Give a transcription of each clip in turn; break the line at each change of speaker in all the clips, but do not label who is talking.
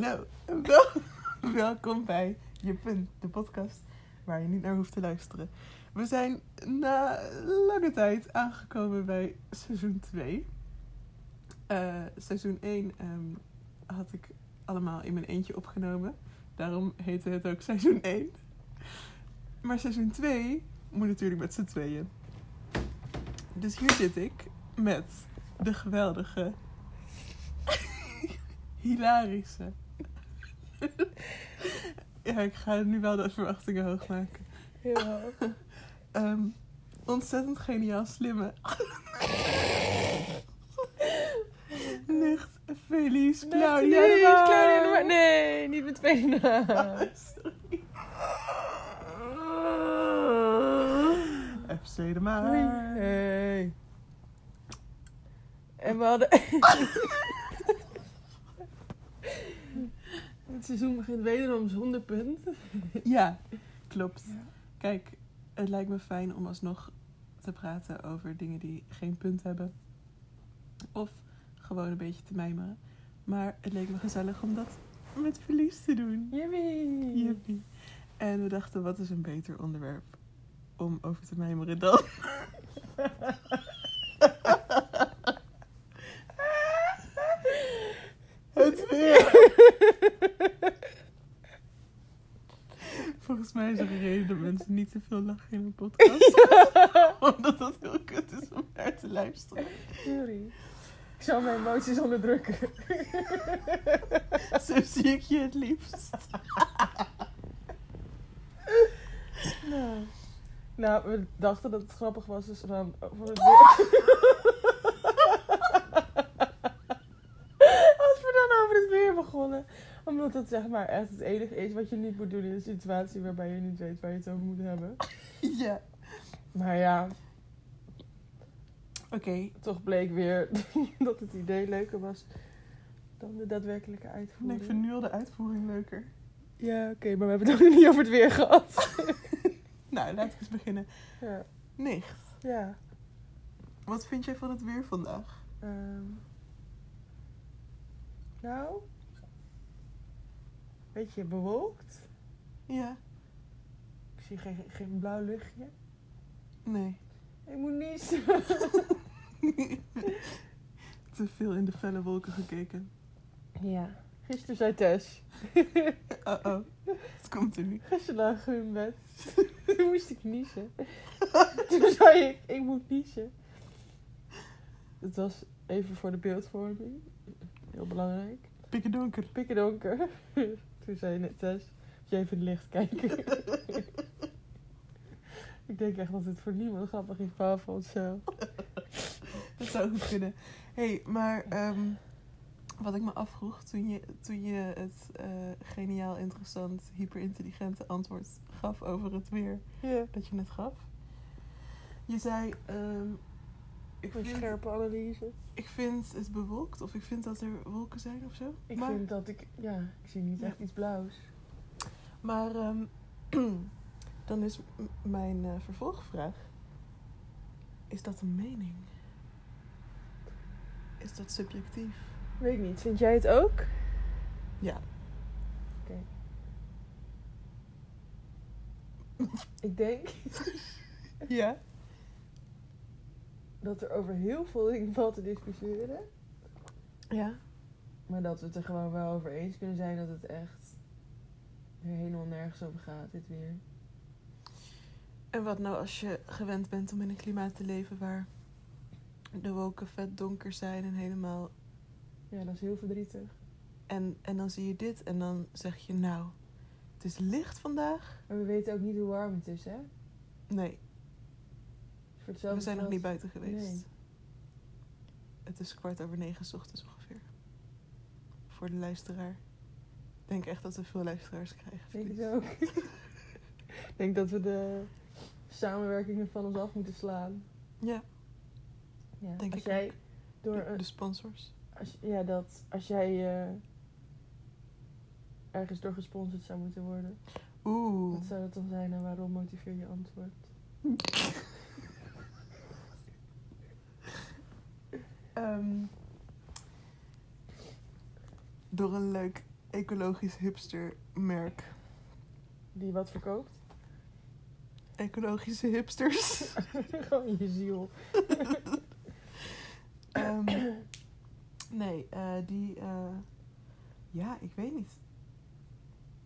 Hallo, Wel- welkom bij Je Punt, de podcast waar je niet naar hoeft te luisteren. We zijn na lange tijd aangekomen bij seizoen 2. Eh, seizoen 1 ehm, had ik allemaal in mijn eentje opgenomen. Daarom heette het ook seizoen 1. Maar seizoen 2 moet natuurlijk met z'n tweeën. Dus hier zit ik met de geweldige, hilarische. ja, ik ga nu wel de verwachtingen hoog maken.
Ja.
Ehm, ontzettend geniaal slimme. Nicht Felice Claudia
Nee. Claudia. Nee, niet met twee naam.
Sorry. FC de.
Hey. En we hadden... Het seizoen begint wederom zonder punten.
Ja, klopt.
Ja.
Kijk, het lijkt me fijn om alsnog te praten over dingen die geen punt hebben. Of gewoon een beetje te mijmeren. Maar het leek me gezellig om dat met verlies te doen.
Yippie.
Jippie. En we dachten, wat is een beter onderwerp om over te mijmeren dan... het weer. Volgens mij is er een reden dat mensen niet te veel lachen in een podcast. Omdat dat heel kut is om naar te luisteren.
Sorry. Ik zal mijn emoties onderdrukken.
Zo zie ik je het liefst.
Nou. nou, we dachten dat het grappig was, dus dan voor het weer. Als we dan over het weer begonnen. Omdat het zeg maar echt het enige is wat je niet moet doen in een situatie waarbij je niet weet waar je het over moet hebben.
Ja.
Maar ja,
Oké,
toch bleek weer dat het idee leuker was dan de daadwerkelijke
nee,
uitvoering.
ik vind nu al de uitvoering leuker.
Ja, oké, maar we hebben het ook nog niet over het weer gehad.
Nou, laten we eens beginnen.
ja.
Nicht,
ja.
wat vind jij van het weer vandaag?
Ehm. nou, beetje bewolkt.
Ja,
Ik zie geen, geen blauw luchtje.
nee.
Ik moet niezen.
Te veel in de felle wolken gekeken.
Ja. Gisteren zei Tess.
Uh-oh, het komt er nu.
Gisteren lag ik in bed. Toen moest ik niezen. Toen zei ik, ik moet niezen. Het was even voor de beeldvorming. Heel belangrijk.
Pikken donker.
Pikken donker. Toen zei je net Tess, moet je even in het licht kijken. ik denk echt dat het voor niemand grappig is, behalve onszelf.
Dat zou goed kunnen. Hé, hey, maar ehm, wat ik me afvroeg toen je, toen je het eh, geniaal, interessant, hyperintelligente antwoord gaf over het weer dat je net gaf. Je zei, ehm, ik,
Een
vind,
scherpe analyse.
ik vind het bewolkt of ik vind dat er wolken zijn of zo.
Ik
maar
vind dat ik, ja, ik zie niet
Ja.
echt iets blauws.
maar ehm, dan is mijn eh, vervolgvraag. Is dat een mening? Is dat subjectief?
Weet ik niet, vind jij het ook?
Ja.
Oké. Ik denk
Ja?
Dat er over heel veel dingen valt te discussiëren.
Ja.
Maar dat we het er gewoon wel over eens kunnen zijn dat het echt er helemaal nergens over gaat, dit weer.
En wat nou als je gewend bent om in een klimaat te leven waar de wolken vet donker zijn en helemaal.
Ja, dat is heel verdrietig.
En, en dan zie je dit en dan zeg je nou, het is licht vandaag.
Maar we weten ook niet hoe warm het is, hè?
Nee, we zijn nog niet buiten geweest.
Nee.
Het is kwart over negen 's ochtends ongeveer. Voor de luisteraar. Ik denk echt dat we veel luisteraars krijgen.
Denk het ook. Ik denk dat we de samenwerkingen van ons af moeten slaan.
Ja,
Ja.
Denk
als
ik
jij
ook.
door
de sponsors.
Als, ja, dat als jij eh, ergens door gesponsord zou moeten worden,
Oeh.
wat zou dat dan zijn en waarom motiveer je antwoord?
Ehm, door een leuk ecologisch hipster merk.
Die wat verkoopt?
Ecologische hipsters.
Gewoon je ziel.
Ehm, nee, eh, die... eh, ja, ik weet niet.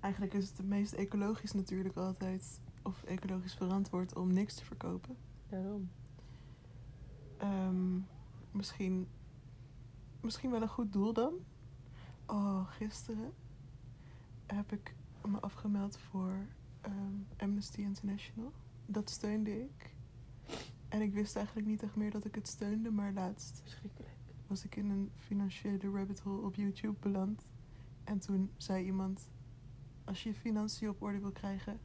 Eigenlijk is het het meest ecologisch natuurlijk altijd... of ecologisch verantwoord om niks te verkopen.
Daarom.
Ehm, misschien, misschien wel een goed doel dan. Oh, gisteren heb ik me afgemeld voor ehm, Amnesty International. Dat steunde ik. En ik wist eigenlijk niet echt meer dat ik het steunde, maar laatst was ik in een financiële rabbit hole op YouTube beland. En toen zei iemand: Als je je financiën op orde wil krijgen,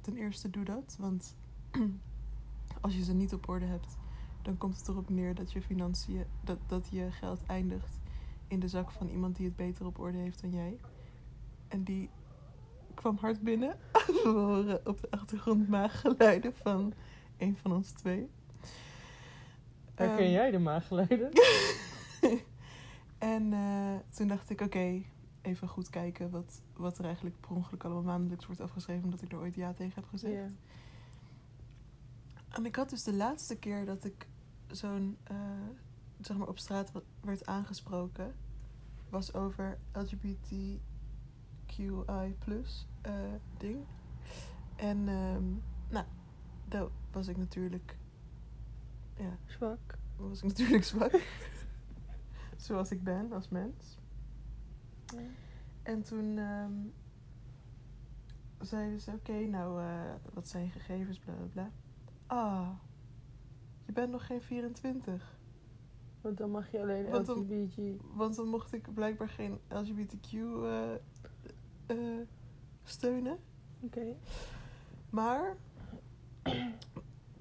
ten eerste doe dat. Want als je ze niet op orde hebt, dan komt het erop neer dat je financiën, dat, dat je geld eindigt in de zak van iemand die het beter op orde heeft dan jij. En die kwam hard binnen. We horen op de achtergrond maaggeluiden van een van ons twee.
Herken
Ehm,
jij de maaggeluiden?
en eh, toen dacht ik, oké, even goed kijken wat, wat er eigenlijk per ongeluk allemaal maandelijks wordt afgeschreven, omdat ik er ooit ja tegen heb gezegd. En ik had dus de laatste keer dat ik zo'n, eh, zeg maar, op straat werd aangesproken, was over LGBTQI plus eh, ding. En ehm, nou, daar was ik natuurlijk, ja,
Zwak.
was ik natuurlijk zwak. Zoals ik ben als mens. En toen ehm, zeiden ze, oké, nou, eh, wat zijn gegevens, bla bla bla. Ah, je bent nog geen 24.
Want dan mag je alleen
Want dan-
LGBT.
Want dan mocht ik blijkbaar geen LGBTQ eh, eh, steunen.
Oké.
Maar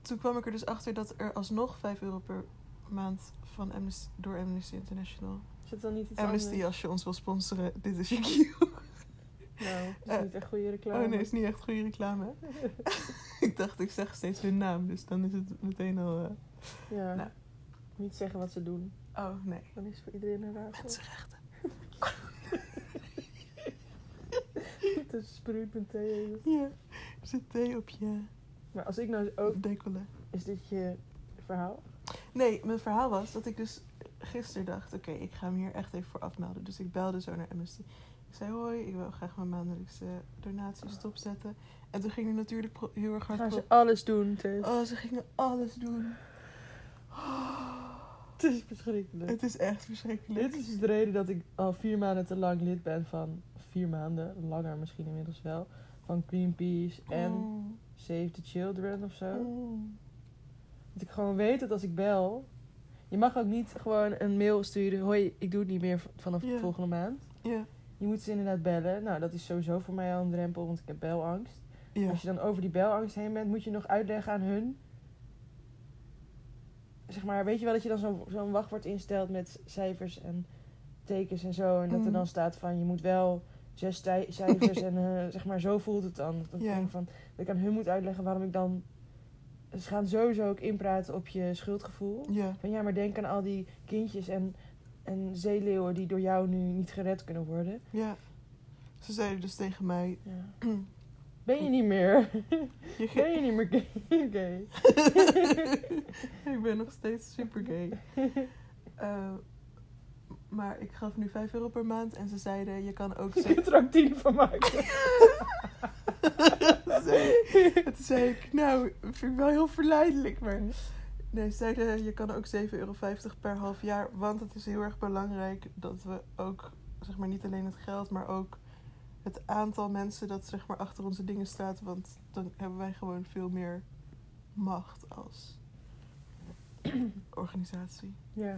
toen kwam ik er dus achter dat er alsnog 5 euro per maand van Amnesty, door Amnesty International.
Is het dan niet iets
Amnesty,
anders?
als je ons wil sponsoren, dit is je cue.
Nou, dat is
Eh,
niet echt goede reclame.
Oh nee, is niet echt goede reclame. ik dacht, ik zeg steeds hun naam, dus dan is het meteen al... eh,
ja.
Nou.
Niet zeggen wat ze doen.
Oh nee.
Dan is het voor iedereen een raadsel.
Mensenrechten.
Tussen spruit met thee.
Ja, er zit thee op je
Maar als ik nou ook...
decolle.
Is dit je verhaal?
Nee, mijn verhaal was dat ik dus gisteren dacht... Oké, ik ga me hier echt even voor afmelden. Dus ik belde zo naar Amnesty. Ik zei, hoi, ik wil graag mijn maandelijkse donatie stopzetten. En toen ging hij natuurlijk heel erg hard...
Gaan ze alles doen, Tess.
Oh, ze gingen alles doen.
Het is verschrikkelijk.
Het is echt verschrikkelijk.
Dit is dus de reden dat ik al vier maanden te lang lid ben van... Vier maanden, langer misschien inmiddels wel. Van Greenpeace en
Mm,
Save the Children of zo.
mm.
Dat ik gewoon weet dat als ik bel... Je mag ook niet gewoon een mail sturen. Hoi, ik doe het niet meer vanaf
Ja.
volgende maand.
Ja,
Je moet ze inderdaad bellen. Nou, dat is sowieso voor mij al een drempel, want ik heb belangst.
Ja.
Als je dan over die belangst heen bent, moet je nog uitleggen aan hun. Zeg maar, weet je wel dat je dan zo- zo'n wachtwoord instelt met cijfers en tekens en zo. En dat er
Mm.
dan staat van je moet wel zes cijfers en eh, zeg maar zo voelt het dan. Dat
Ja.
van, dat ik aan hun moet uitleggen waarom ik dan. Ze gaan sowieso ook inpraten op je schuldgevoel.
Ja,
Van ja, maar denk aan al die kindjes en, en zeeleeuwen die door jou nu niet gered kunnen worden.
ja. Ze zeiden dus tegen mij...
Ja. Ben je niet meer? Ben je niet meer gay? gay?
ik ben nog steeds super gay. Eh, maar ik gaf nu 5 euro per maand en ze zeiden: je kan ook.
Je kunt er ook tien van maken.
toen zei ik: Nou, vind ik wel heel verleidelijk. Maar nee, ze zeiden: je kan ook 7,50 euro per half jaar. Want het is heel erg belangrijk dat we ook, zeg maar, niet alleen het geld, maar ook het aantal mensen dat zeg maar achter onze dingen staat. Want dan hebben wij gewoon veel meer macht als organisatie.
Ja.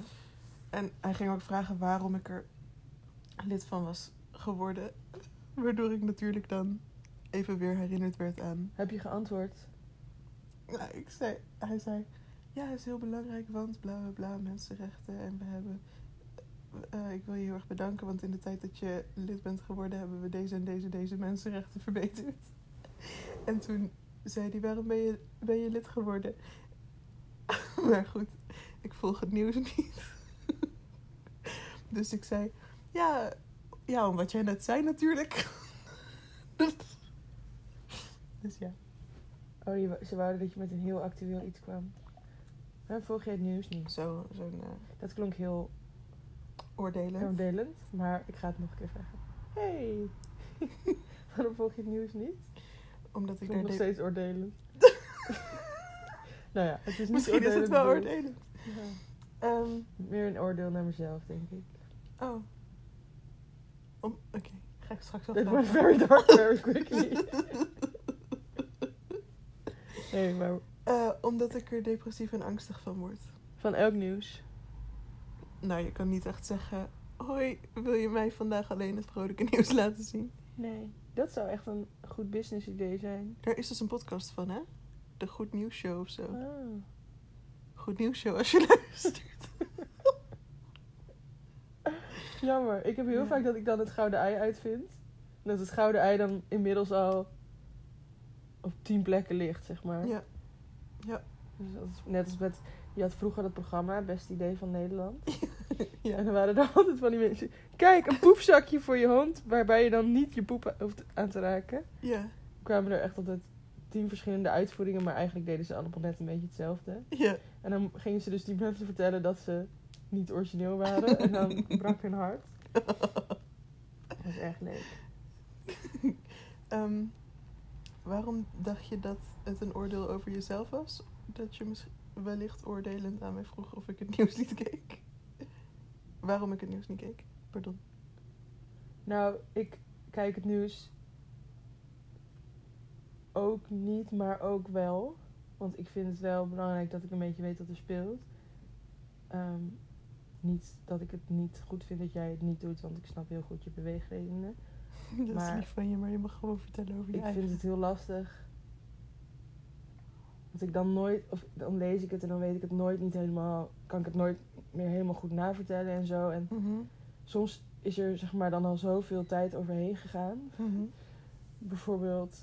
En hij ging ook vragen waarom ik er lid van was geworden. Waardoor ik natuurlijk dan even weer herinnerd werd aan.
Heb je geantwoord?
Nou, ik zei, hij zei: Ja, het is heel belangrijk, want bla bla bla, mensenrechten. En we hebben. Eh, ik wil je heel erg bedanken, want in de tijd dat je lid bent geworden, hebben we deze en deze, deze mensenrechten verbeterd. En toen zei hij: Waarom ben je, ben je lid geworden? maar goed, ik volg het nieuws niet. dus ik zei: Ja, Ja, om wat jij net zei natuurlijk. dus ja.
Oh, je, ze wouden dat je met een heel actueel iets kwam. Waarom volg jij het nieuws niet?
Zo, zo'n eh,
Dat klonk heel
oordelen.
oordelend, maar ik ga het nog een keer zeggen. Hey! Waarom volg je het nieuws niet?
Omdat ik daar
nog steeds oordelend. nou ja, het is niet
Misschien is het wel oordelend.
Ja.
Ehm,
Meer een oordeel naar mezelf, denk ik.
oh. Oké, ga ik straks wel
Dit went
vragen.
very dark very quickly. nee, maar
Eh, omdat ik er depressief en angstig van word.
van elk nieuws.
Nou, je kan niet echt zeggen... Hoi, wil je mij vandaag alleen het vrolijke nieuws laten zien?
Nee. Dat zou echt een goed business idee zijn.
Daar is dus een podcast van, hè? De Goed Nieuws Show of zo.
Ah.
Goed Nieuws Show als je luistert.
Jammer. Ik heb heel
Ja.
vaak dat ik dan het gouden ei uitvind. Dat het gouden ei dan inmiddels al op tien plekken ligt, zeg maar.
Ja.
Dus dat is net als met... Je had vroeger dat programma, Best Idee van Nederland.
ja.
En dan waren er altijd van die mensen... Kijk, een poepzakje voor je hond, waarbij je dan niet je poep hoeft aan te raken.
Ja.
kwamen er echt altijd tien verschillende uitvoeringen, maar eigenlijk deden ze allemaal net een beetje hetzelfde.
Ja.
En dan gingen ze dus die mensen vertellen dat ze niet origineel waren. en dan brak hun hart. Dat was echt leuk.
Ehm, waarom dacht je dat het een oordeel over jezelf was? Dat je misschien wellicht oordelend aan mij vroeg of ik het nieuws niet keek. Waarom ik het nieuws niet keek? Pardon.
Nou, ik kijk het nieuws ook niet, maar ook wel. Want ik vind het wel belangrijk dat ik een beetje weet wat er speelt. Ehm, niet dat ik het niet goed vind dat jij het niet doet, want ik snap heel goed je beweegredenen.
Dat is lief van je, maar je mag gewoon vertellen over je
Ik
eigen.
vind het heel lastig. Dat ik dan nooit, of dan lees ik het en dan weet ik het nooit niet helemaal, kan ik het nooit meer helemaal goed navertellen en zo. En
Mhm,
soms is er zeg maar dan al zoveel tijd overheen gegaan.
mhm.
Bijvoorbeeld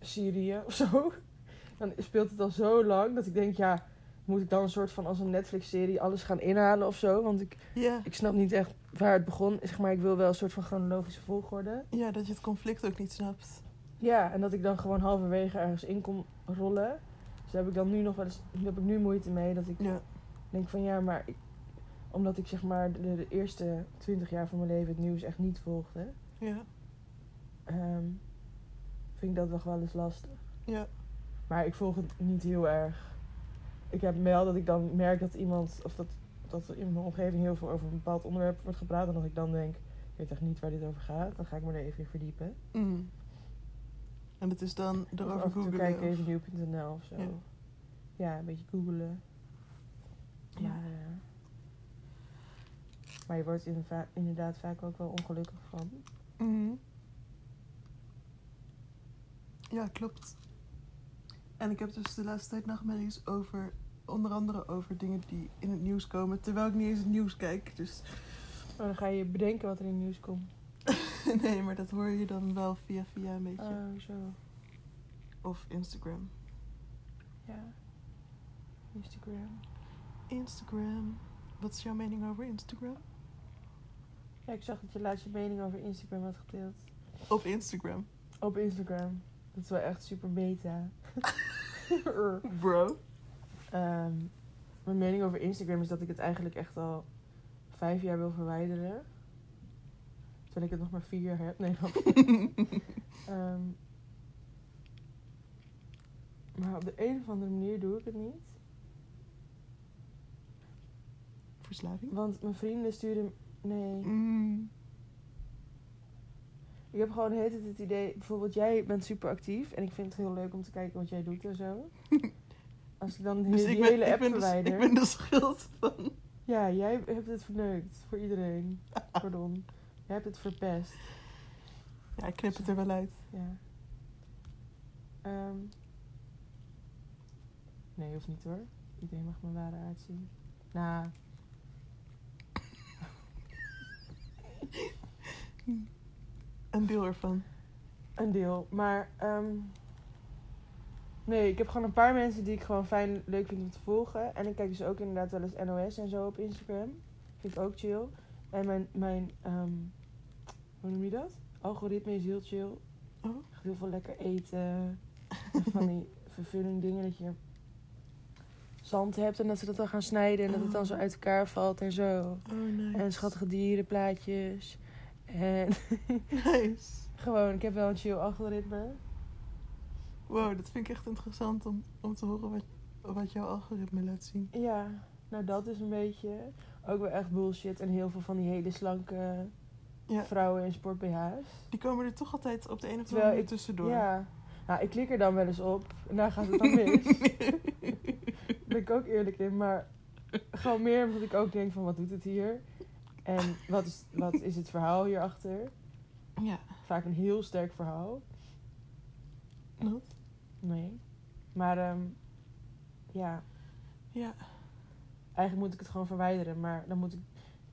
Syrië of zo. Dan speelt het al zo lang dat ik denk, ja, moet ik dan een soort van als een Netflix-serie alles gaan inhalen of zo? Want ik,
Ja.
ik snap niet echt waar het begon. Zeg maar, ik wil wel een soort van chronologische volgorde.
ja, dat je het conflict ook niet snapt.
Ja, en dat ik dan gewoon halverwege ergens in kon rollen. Dus daar heb ik dan nu nog wel eens, daar heb ik nu moeite mee. Dat ik
Ja.
denk van ja, maar ik, omdat ik zeg maar de, de eerste twintig jaar van mijn leven het nieuws echt niet volgde,
Ja.
ehm, vind ik dat nog wel eens lastig.
Ja.
Maar ik volg het niet heel erg. Ik heb wel dat ik dan merk dat iemand, of dat, dat er in mijn omgeving heel veel over een bepaald onderwerp wordt gepraat. En dat ik dan denk, ik weet echt niet waar dit over gaat. Dan ga ik me er even in verdiepen.
Mm. En het is dan
Of
erover
af en toe
googlen.
kijken
of-
even nieuw.nl of zo.
Ja.
Ja. een beetje googelen.
Ja.
Maar, eh, maar je wordt inderdaad vaak ook wel ongelukkig van.
Mhm. Ja, klopt. En ik heb dus de laatste tijd nachtmerries over, onder andere over dingen die in het nieuws komen, terwijl ik niet eens het nieuws kijk. Dus
Oh, dan ga je bedenken wat er in het nieuws komt.
nee, maar dat hoor je dan wel via via een beetje.
Oh, zo.
Of Instagram.
Ja. Instagram.
Instagram. Wat is jouw mening over Instagram?
Ja, ik zag dat je laatst je mening over Instagram had gedeeld.
Op Instagram.
Op Instagram. Dat is wel echt super meta.
Bro.
Ehm, mijn mening over Instagram is dat ik het eigenlijk echt al vijf jaar wil verwijderen. Terwijl ik het nog maar vier jaar heb. Nee. Ehm, maar op de een of andere manier doe ik het niet.
Verslaving?
Want mijn vrienden sturen... Nee.
Mm.
Ik heb gewoon de hele tijd het idee... Bijvoorbeeld, jij bent super actief. En ik vind het heel leuk om te kijken wat jij doet en zo. Als ik dan die,
Dus
die
ik ben,
hele
ik,
app
ben de,
verwijder...
ik ben de schuld van.
Ja, jij hebt het verneukt. Voor iedereen. Pardon. Jij hebt het verpest.
Ja, ik knip het er wel uit.
Ja. Ehm. nee, hoeft niet hoor. Iedereen mag mijn ware aard zien. Nou,
Een deel ervan.
een deel. Maar, ehm Nee, ik heb gewoon een paar mensen die ik gewoon fijn leuk vind om te volgen. En ik kijk dus ook inderdaad wel eens NOS en zo op Instagram. Vind ik ook chill. En mijn, mijn ehm, hoe noem je dat? Algoritme is heel chill.
Oh.
Heel veel lekker eten. En van die vervulling dingen dat je zand hebt en dat ze dat dan gaan snijden en dat het dan zo uit elkaar valt en zo.
Oh, nice.
En schattige dierenplaatjes. En
Nice.
gewoon, ik heb wel een chill algoritme.
Wow, dat vind ik echt interessant om, om te horen wat, wat jouw algoritme laat zien.
Ja, nou dat is een beetje ook wel echt bullshit. En heel veel van die hele slanke
Ja.
vrouwen in sport BH's.
Die komen er toch altijd op de een of andere manier tussendoor.
Ja, nou ik klik er dan wel eens op en daar gaat het dan mis. Ben ik ook eerlijk in. Maar gewoon meer omdat ik ook denk van wat doet het hier? En wat is, wat is het verhaal hierachter?
ja.
Vaak een heel sterk verhaal.
Wat?
Nee. Maar ehm, ja,
Ja.
eigenlijk moet ik het gewoon verwijderen. Maar dan moet ik...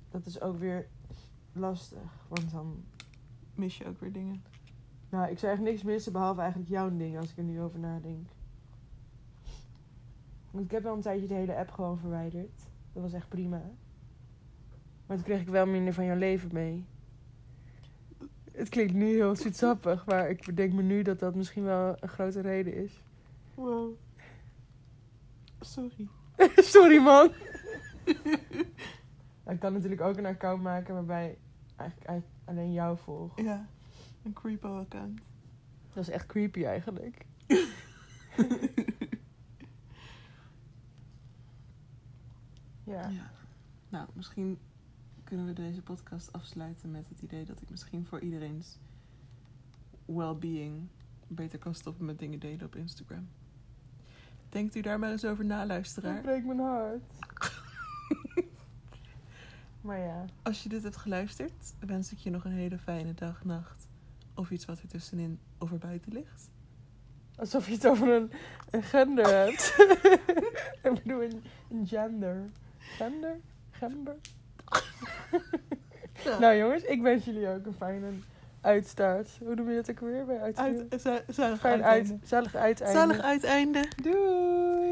Dat is ook weer lastig. Want dan...
Mis je ook weer dingen.
Nou, ik zou echt niks missen behalve eigenlijk jouw ding als ik er nu over nadenk. Want ik heb wel een tijdje de hele app gewoon verwijderd. Dat was echt prima. Maar toen kreeg ik wel minder van jouw leven mee. Het klinkt nu heel zoetsappig, maar ik bedenk me nu dat dat misschien wel een grote reden is.
Wow. Sorry.
Sorry man. Ik kan natuurlijk ook een account maken waarbij eigenlijk, eigenlijk alleen jou volg.
Ja. Een creepo-account.
Dat is echt creepy eigenlijk. Ja.
Ja. Nou, misschien kunnen we deze podcast afsluiten met het idee dat ik misschien voor iedereen's well-being beter kan stoppen met dingen delen op Instagram. Denkt u daar maar eens over na,
Dat
luisteraar.
breekt mijn hart. maar ja.
Als je dit hebt geluisterd, wens ik je nog een hele fijne dag, nacht. Of iets wat er tussenin of erbuiten ligt.
Alsof je het over een, een gender hebt. ik bedoel een, een gender. Gender? Gember? Nou jongens, ik wens jullie ook een fijne uitstaart. Hoe noem je dat ook weer bij uitstaart?
uit, za- zalig
Fijn
uiteinde.
uit, zalig uiteinde.
Zalig uiteinde.
Doei!